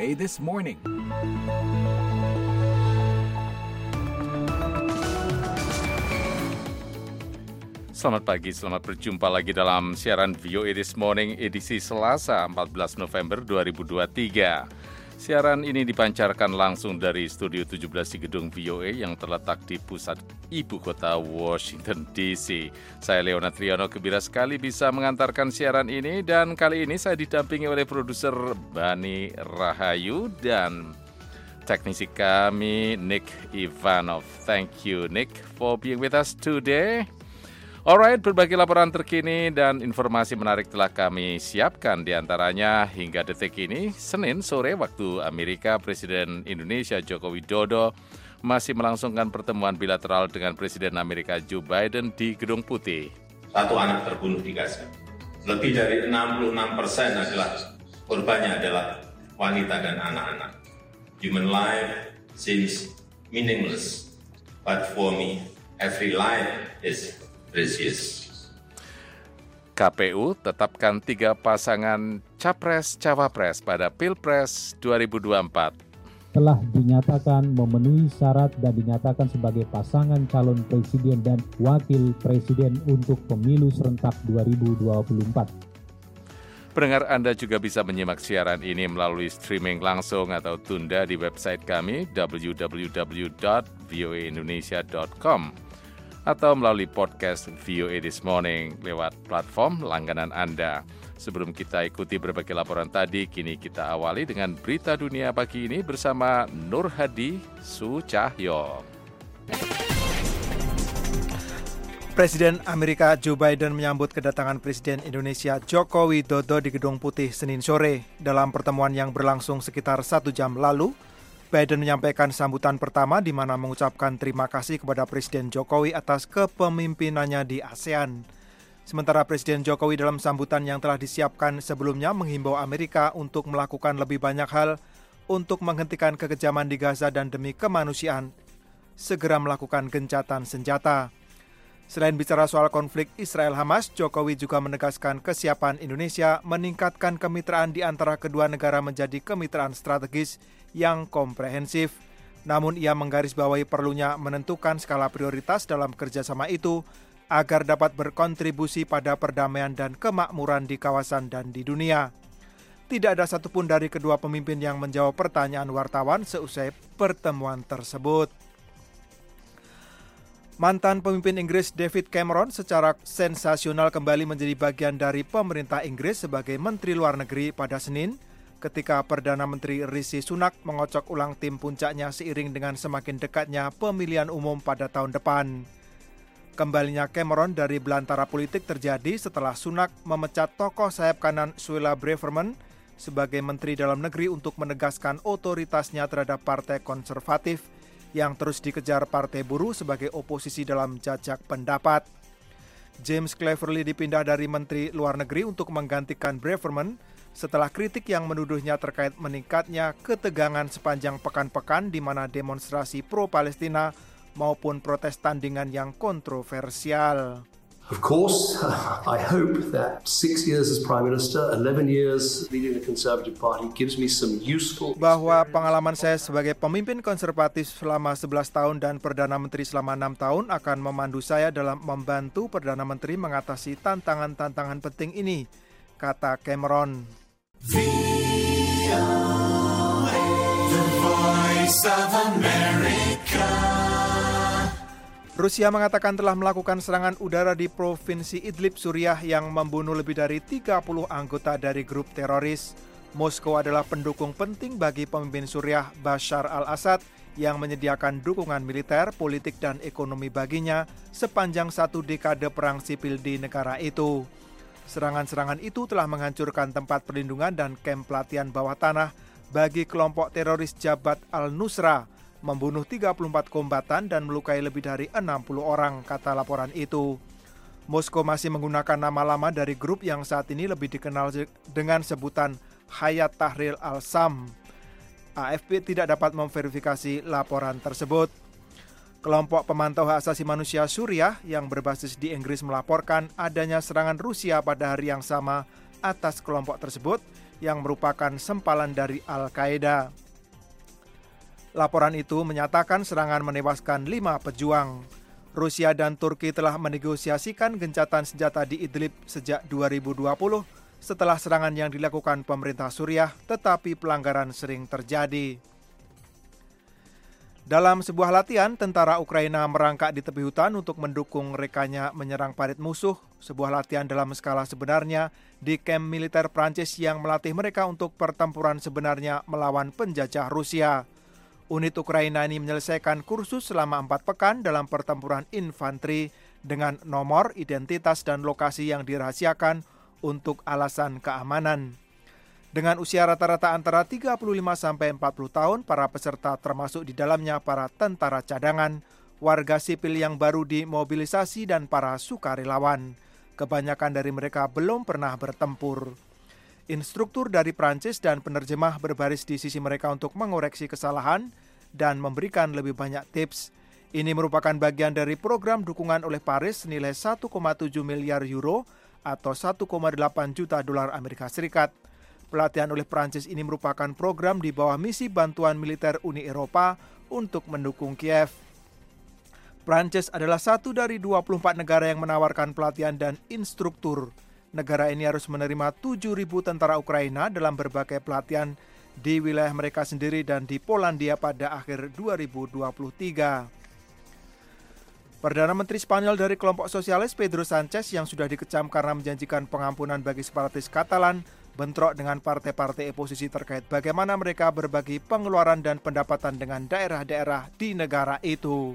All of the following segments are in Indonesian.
VOA This Morning. Selamat pagi, selamat berjumpa lagi dalam siaran VOA This Morning edisi Selasa 14 November 2023. Siaran ini dipancarkan langsung dari Studio 17 di gedung VOA yang terletak di pusat ibu kota Washington DC. Saya Leona Triano kebira sekali bisa mengantarkan siaran ini dan kali ini saya didampingi oleh produser Bani Rahayu dan teknisi kami Nick Ivanov. Thank you Nick for being with us today. Alright, berbagai laporan terkini dan informasi menarik telah kami siapkan di antaranya hingga detik ini, Senin sore waktu Amerika, Presiden Indonesia Joko Widodo masih melangsungkan pertemuan bilateral dengan Presiden Amerika Joe Biden di Gedung Putih. Satu anak terbunuh di Gaza. Lebih dari 66 persen adalah korbannya adalah wanita dan anak-anak. Human life seems meaningless, but for me, every life is precious. KPU tetapkan tiga pasangan capres-cawapres pada Pilpres 2024. telah dinyatakan memenuhi syarat dan dinyatakan sebagai pasangan calon presiden dan wakil presiden untuk pemilu serentak 2024. Pendengar Anda juga bisa menyimak siaran ini melalui streaming langsung atau tunda di website kami www.voaindonesia.com atau melalui podcast VOA This Morning lewat platform langganan Anda. Sebelum kita ikuti berbagai laporan tadi, kini kita awali dengan berita dunia pagi ini bersama Nur Hadi Sucahyo. Presiden Amerika Joe Biden menyambut kedatangan Presiden Indonesia Joko Widodo di Gedung Putih Senin sore. Dalam pertemuan yang berlangsung sekitar satu jam lalu, Biden menyampaikan sambutan pertama di mana mengucapkan terima kasih kepada Presiden Jokowi atas kepemimpinannya di ASEAN. Sementara Presiden Jokowi dalam sambutan yang telah disiapkan sebelumnya menghimbau Amerika untuk melakukan lebih banyak hal untuk menghentikan kekejaman di Gaza dan demi kemanusiaan segera melakukan gencatan senjata. Selain bicara soal konflik Israel-Hamas, Jokowi juga menegaskan kesiapan Indonesia meningkatkan kemitraan di antara kedua negara menjadi kemitraan strategis yang komprehensif. Namun ia menggarisbawahi perlunya menentukan skala prioritas dalam kerjasama itu agar dapat berkontribusi pada perdamaian dan kemakmuran di kawasan dan di dunia. Tidak ada satupun dari kedua pemimpin yang menjawab pertanyaan wartawan seusai pertemuan tersebut. Mantan pemimpin Inggris David Cameron secara sensasional kembali menjadi bagian dari pemerintah Inggris sebagai Menteri Luar Negeri pada Senin ketika Perdana Menteri Rishi Sunak mengocok ulang tim puncaknya seiring dengan semakin dekatnya pemilihan umum pada tahun depan. Kembalinya Cameron dari belantara politik terjadi setelah Sunak memecat tokoh sayap kanan Suella Braverman sebagai Menteri Dalam Negeri untuk menegaskan otoritasnya terhadap Partai Konservatif yang terus dikejar Partai Buruh sebagai oposisi dalam jajak pendapat. James Cleverly dipindah dari Menteri Luar Negeri untuk menggantikan Braverman setelah kritik yang menuduhnya terkait meningkatnya ketegangan sepanjang pekan-pekan di mana demonstrasi pro-Palestina maupun protes tandingan yang kontroversial. Of course, I hope that six years as Prime Minister, 11 years leading the Conservative Party gives me some useful... Bahwa pengalaman saya sebagai pemimpin konservatif selama 11 tahun dan Perdana Menteri selama 6 tahun akan memandu saya dalam membantu Perdana Menteri mengatasi tantangan-tantangan penting ini, kata Cameron. Rusia mengatakan telah melakukan serangan udara di Provinsi Idlib, Suriah yang membunuh lebih dari 30 anggota dari grup teroris. Moskow adalah pendukung penting bagi pemimpin Suriah Bashar al-Assad yang menyediakan dukungan militer, politik, dan ekonomi baginya sepanjang satu dekade perang sipil di negara itu. Serangan-serangan itu telah menghancurkan tempat perlindungan dan kamp pelatihan bawah tanah bagi kelompok teroris Jabat al-Nusra, membunuh 34 kombatan dan melukai lebih dari 60 orang, kata laporan itu. Moskow masih menggunakan nama lama dari grup yang saat ini lebih dikenal dengan sebutan Hayat Tahrir al-Sam. AFP tidak dapat memverifikasi laporan tersebut. Kelompok pemantau hak asasi manusia Suriah yang berbasis di Inggris melaporkan adanya serangan Rusia pada hari yang sama atas kelompok tersebut yang merupakan sempalan dari Al-Qaeda. Laporan itu menyatakan serangan menewaskan lima pejuang. Rusia dan Turki telah menegosiasikan gencatan senjata di Idlib sejak 2020 setelah serangan yang dilakukan pemerintah Suriah, tetapi pelanggaran sering terjadi. Dalam sebuah latihan, tentara Ukraina merangkak di tepi hutan untuk mendukung rekannya menyerang parit musuh, sebuah latihan dalam skala sebenarnya di kamp militer Prancis yang melatih mereka untuk pertempuran sebenarnya melawan penjajah Rusia. Unit Ukraina ini menyelesaikan kursus selama empat pekan dalam pertempuran infanteri dengan nomor, identitas, dan lokasi yang dirahasiakan untuk alasan keamanan. Dengan usia rata-rata antara 35 sampai 40 tahun, para peserta termasuk di dalamnya para tentara cadangan, warga sipil yang baru dimobilisasi dan para sukarelawan. Kebanyakan dari mereka belum pernah bertempur. Instruktur dari Prancis dan penerjemah berbaris di sisi mereka untuk mengoreksi kesalahan dan memberikan lebih banyak tips. Ini merupakan bagian dari program dukungan oleh Paris senilai 1,7 miliar euro atau 1,8 juta dolar Amerika Serikat Pelatihan oleh Prancis ini merupakan program di bawah misi bantuan militer Uni Eropa untuk mendukung Kiev. Prancis adalah satu dari 24 negara yang menawarkan pelatihan dan instruktur. Negara ini harus menerima 7.000 tentara Ukraina dalam berbagai pelatihan di wilayah mereka sendiri dan di Polandia pada akhir 2023. Perdana Menteri Spanyol dari kelompok sosialis Pedro Sanchez yang sudah dikecam karena menjanjikan pengampunan bagi separatis Katalan bentrok dengan partai-partai oposisi terkait bagaimana mereka berbagi pengeluaran dan pendapatan dengan daerah-daerah di negara itu.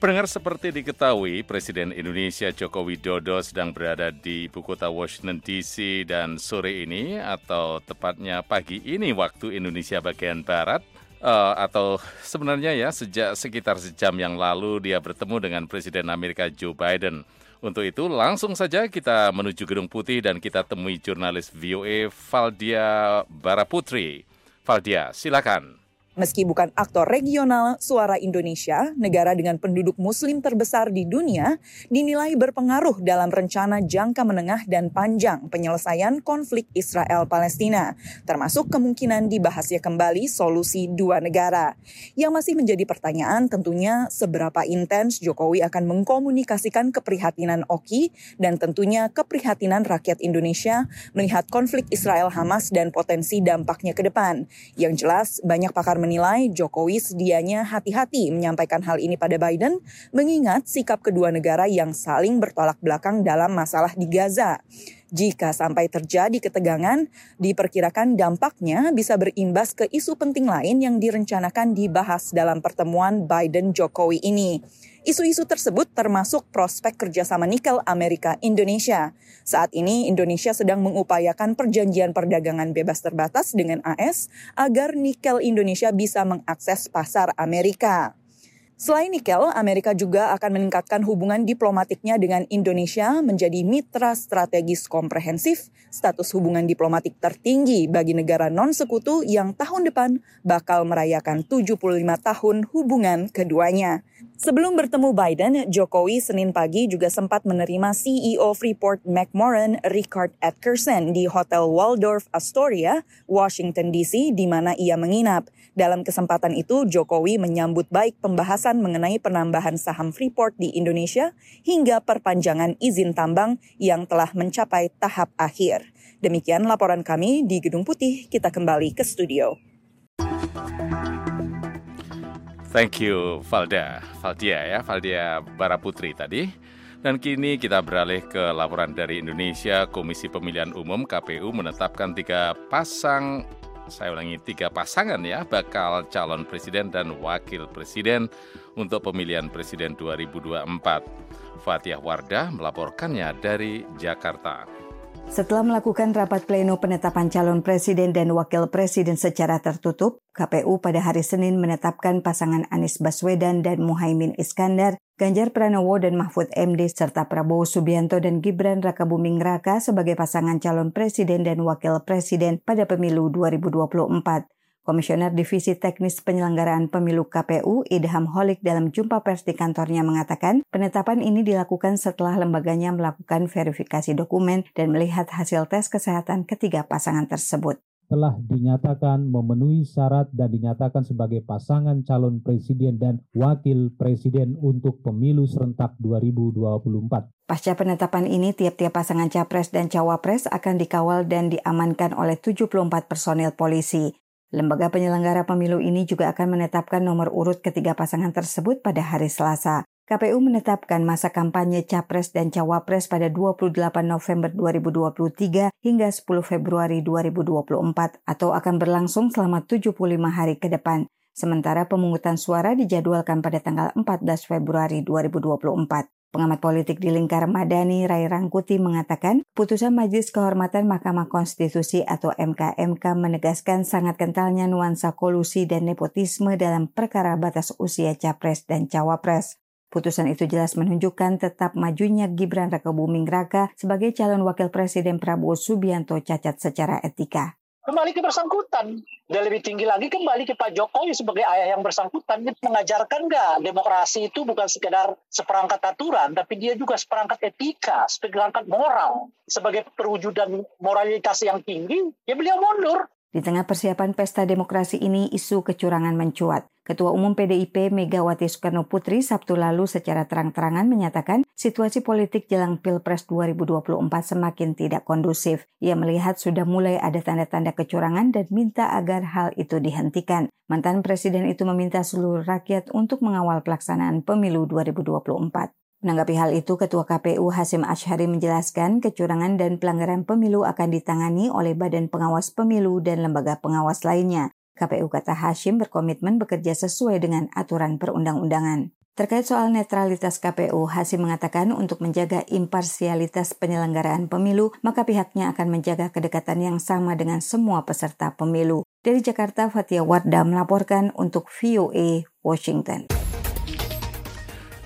Pendengar seperti diketahui, Presiden Indonesia Joko Widodo sedang berada di ibu kota Washington DC dan sore ini atau tepatnya pagi ini waktu Indonesia bagian Barat uh, atau sebenarnya ya sejak sekitar sejam yang lalu dia bertemu dengan Presiden Amerika Joe Biden. Untuk itu langsung saja kita menuju Gedung Putih dan kita temui jurnalis VOA Valdia Baraputri. Valdia, silakan. Meski bukan aktor regional, suara Indonesia, negara dengan penduduk muslim terbesar di dunia, dinilai berpengaruh dalam rencana jangka menengah dan panjang penyelesaian konflik Israel-Palestina, termasuk kemungkinan dibahasnya kembali solusi dua negara. Yang masih menjadi pertanyaan tentunya seberapa intens Jokowi akan mengkomunikasikan keprihatinan Oki dan tentunya keprihatinan rakyat Indonesia melihat konflik Israel-Hamas dan potensi dampaknya ke depan. Yang jelas, banyak pakar menilai Jokowi sedianya hati-hati menyampaikan hal ini pada Biden, mengingat sikap kedua negara yang saling bertolak belakang dalam masalah di Gaza. Jika sampai terjadi ketegangan, diperkirakan dampaknya bisa berimbas ke isu penting lain yang direncanakan dibahas dalam pertemuan Biden-Jokowi ini. Isu-isu tersebut termasuk prospek kerjasama nikel Amerika-Indonesia. Saat ini Indonesia sedang mengupayakan perjanjian perdagangan bebas terbatas dengan AS agar nikel Indonesia bisa mengakses pasar Amerika. Selain nikel, Amerika juga akan meningkatkan hubungan diplomatiknya dengan Indonesia menjadi mitra strategis komprehensif, status hubungan diplomatik tertinggi bagi negara non-sekutu yang tahun depan bakal merayakan 75 tahun hubungan keduanya. Sebelum bertemu Biden, Jokowi Senin pagi juga sempat menerima CEO Freeport McMoran Richard Atkerson di Hotel Waldorf Astoria, Washington DC, di mana ia menginap. Dalam kesempatan itu, Jokowi menyambut baik pembahasan mengenai penambahan saham Freeport di Indonesia hingga perpanjangan izin tambang yang telah mencapai tahap akhir. Demikian laporan kami di Gedung Putih. Kita kembali ke studio. Thank you, Valda. Valdia ya, Valdia Baraputri tadi. Dan kini kita beralih ke laporan dari Indonesia. Komisi Pemilihan Umum KPU menetapkan tiga pasang, saya ulangi tiga pasangan ya, bakal calon presiden dan wakil presiden untuk pemilihan presiden 2024. Fatih Wardah melaporkannya dari Jakarta. Setelah melakukan rapat pleno penetapan calon presiden dan wakil presiden secara tertutup, KPU pada hari Senin menetapkan pasangan Anies Baswedan dan Muhaimin Iskandar, Ganjar Pranowo dan Mahfud MD serta Prabowo Subianto dan Gibran Rakabuming Raka sebagai pasangan calon presiden dan wakil presiden pada pemilu 2024. Komisioner Divisi Teknis Penyelenggaraan Pemilu KPU, Idham Holik dalam jumpa pers di kantornya mengatakan, penetapan ini dilakukan setelah lembaganya melakukan verifikasi dokumen dan melihat hasil tes kesehatan ketiga pasangan tersebut telah dinyatakan memenuhi syarat dan dinyatakan sebagai pasangan calon presiden dan wakil presiden untuk pemilu serentak 2024. Pasca penetapan ini, tiap-tiap pasangan capres dan cawapres akan dikawal dan diamankan oleh 74 personil polisi. Lembaga penyelenggara pemilu ini juga akan menetapkan nomor urut ketiga pasangan tersebut pada hari Selasa. KPU menetapkan masa kampanye Capres dan Cawapres pada 28 November 2023 hingga 10 Februari 2024 atau akan berlangsung selama 75 hari ke depan. Sementara pemungutan suara dijadwalkan pada tanggal 14 Februari 2024. Pengamat politik di lingkar Madani Rai Rangkuti mengatakan, putusan Majelis Kehormatan Mahkamah Konstitusi atau MKMK menegaskan sangat kentalnya nuansa kolusi dan nepotisme dalam perkara batas usia capres dan cawapres. Putusan itu jelas menunjukkan tetap majunya Gibran Raka Buming Raka sebagai calon wakil presiden Prabowo Subianto cacat secara etika kembali ke bersangkutan. Dan lebih tinggi lagi kembali ke Pak Jokowi sebagai ayah yang bersangkutan. Dia mengajarkan nggak demokrasi itu bukan sekedar seperangkat aturan, tapi dia juga seperangkat etika, seperangkat moral. Sebagai perwujudan moralitas yang tinggi, ya beliau mundur. Di tengah persiapan pesta demokrasi ini, isu kecurangan mencuat. Ketua Umum PDIP Megawati Soekarno Putri Sabtu lalu secara terang-terangan menyatakan situasi politik jelang Pilpres 2024 semakin tidak kondusif. Ia melihat sudah mulai ada tanda-tanda kecurangan dan minta agar hal itu dihentikan. Mantan Presiden itu meminta seluruh rakyat untuk mengawal pelaksanaan pemilu 2024. Menanggapi hal itu, Ketua KPU Hasim Ashari menjelaskan kecurangan dan pelanggaran pemilu akan ditangani oleh Badan Pengawas Pemilu dan lembaga pengawas lainnya. KPU kata Hashim berkomitmen bekerja sesuai dengan aturan perundang-undangan. Terkait soal netralitas KPU, Hasim mengatakan untuk menjaga imparsialitas penyelenggaraan pemilu, maka pihaknya akan menjaga kedekatan yang sama dengan semua peserta pemilu. Dari Jakarta, Fatia Wardah melaporkan untuk VOA Washington.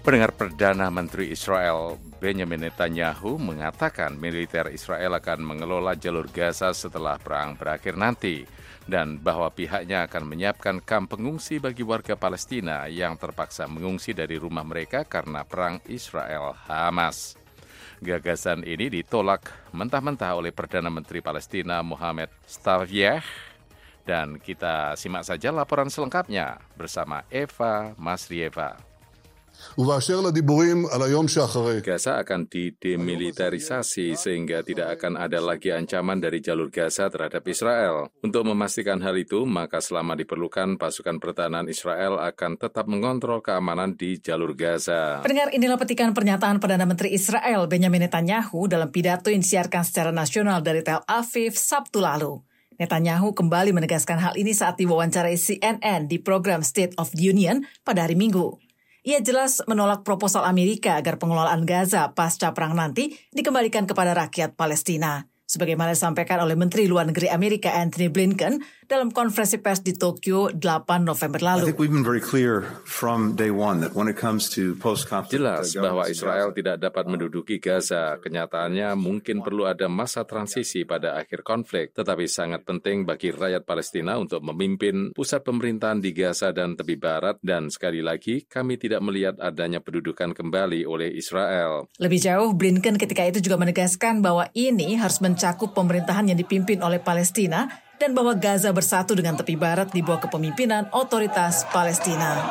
Pendengar Perdana Menteri Israel Benjamin Netanyahu mengatakan militer Israel akan mengelola jalur Gaza setelah perang berakhir nanti dan bahwa pihaknya akan menyiapkan kamp pengungsi bagi warga Palestina yang terpaksa mengungsi dari rumah mereka karena perang Israel-Hamas. Gagasan ini ditolak mentah-mentah oleh Perdana Menteri Palestina Mohamed Stavyeh dan kita simak saja laporan selengkapnya bersama Eva Masrieva. Gaza akan didemilitarisasi sehingga tidak akan ada lagi ancaman dari jalur Gaza terhadap Israel. Untuk memastikan hal itu, maka selama diperlukan pasukan pertahanan Israel akan tetap mengontrol keamanan di jalur Gaza. Pendengar inilah petikan pernyataan Perdana Menteri Israel Benjamin Netanyahu dalam pidato yang disiarkan secara nasional dari Tel Aviv Sabtu lalu. Netanyahu kembali menegaskan hal ini saat diwawancarai CNN di program State of the Union pada hari Minggu. Ia jelas menolak proposal Amerika agar pengelolaan Gaza pasca perang nanti dikembalikan kepada rakyat Palestina sebagaimana disampaikan oleh Menteri Luar Negeri Amerika Anthony Blinken dalam konferensi pers di Tokyo 8 November lalu. Jelas bahwa Israel tidak dapat menduduki Gaza. Kenyataannya mungkin perlu ada masa transisi pada akhir konflik, tetapi sangat penting bagi rakyat Palestina untuk memimpin pusat pemerintahan di Gaza dan tepi barat dan sekali lagi kami tidak melihat adanya pendudukan kembali oleh Israel. Lebih jauh, Blinken ketika itu juga menegaskan bahwa ini harus men mencakup pemerintahan yang dipimpin oleh Palestina dan bahwa Gaza bersatu dengan tepi barat di bawah kepemimpinan otoritas Palestina.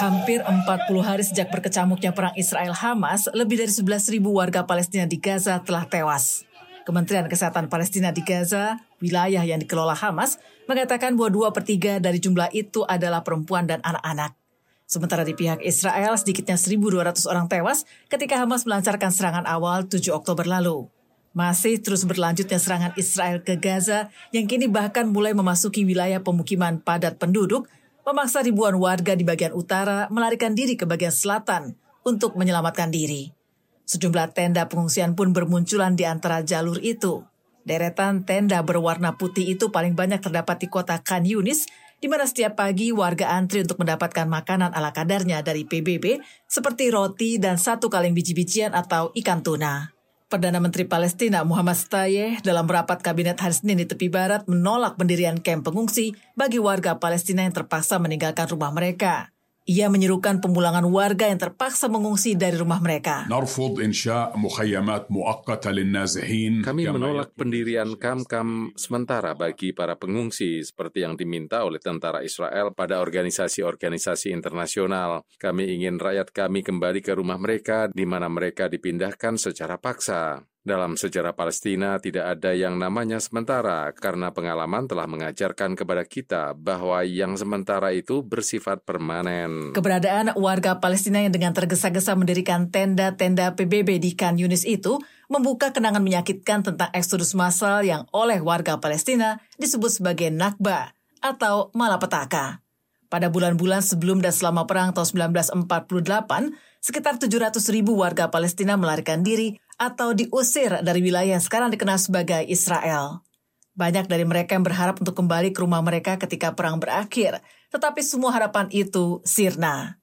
Hampir 40 hari sejak berkecamuknya perang Israel-Hamas, lebih dari 11.000 warga Palestina di Gaza telah tewas. Kementerian Kesehatan Palestina di Gaza, wilayah yang dikelola Hamas, mengatakan bahwa dua per tiga dari jumlah itu adalah perempuan dan anak-anak. Sementara di pihak Israel, sedikitnya 1.200 orang tewas ketika Hamas melancarkan serangan awal 7 Oktober lalu. Masih terus berlanjutnya serangan Israel ke Gaza yang kini bahkan mulai memasuki wilayah pemukiman padat penduduk, memaksa ribuan warga di bagian utara melarikan diri ke bagian selatan untuk menyelamatkan diri. Sejumlah tenda pengungsian pun bermunculan di antara jalur itu. Deretan tenda berwarna putih itu paling banyak terdapat di kota Khan Yunis di mana setiap pagi warga antri untuk mendapatkan makanan ala kadarnya dari PBB seperti roti dan satu kaleng biji-bijian atau ikan tuna. Perdana Menteri Palestina Muhammad Stayeh dalam rapat kabinet hari Senin di tepi barat menolak pendirian kamp pengungsi bagi warga Palestina yang terpaksa meninggalkan rumah mereka. Ia menyerukan pemulangan warga yang terpaksa mengungsi dari rumah mereka. Kami menolak pendirian kam-kam sementara bagi para pengungsi seperti yang diminta oleh tentara Israel pada organisasi-organisasi internasional. Kami ingin rakyat kami kembali ke rumah mereka di mana mereka dipindahkan secara paksa. Dalam sejarah Palestina tidak ada yang namanya sementara karena pengalaman telah mengajarkan kepada kita bahwa yang sementara itu bersifat permanen. Keberadaan warga Palestina yang dengan tergesa-gesa mendirikan tenda-tenda PBB di Khan Yunis itu membuka kenangan menyakitkan tentang eksodus massal yang oleh warga Palestina disebut sebagai Nakba atau malapetaka. Pada bulan-bulan sebelum dan selama perang tahun 1948, sekitar 700 ribu warga Palestina melarikan diri atau diusir dari wilayah yang sekarang dikenal sebagai Israel. Banyak dari mereka yang berharap untuk kembali ke rumah mereka ketika perang berakhir, tetapi semua harapan itu sirna.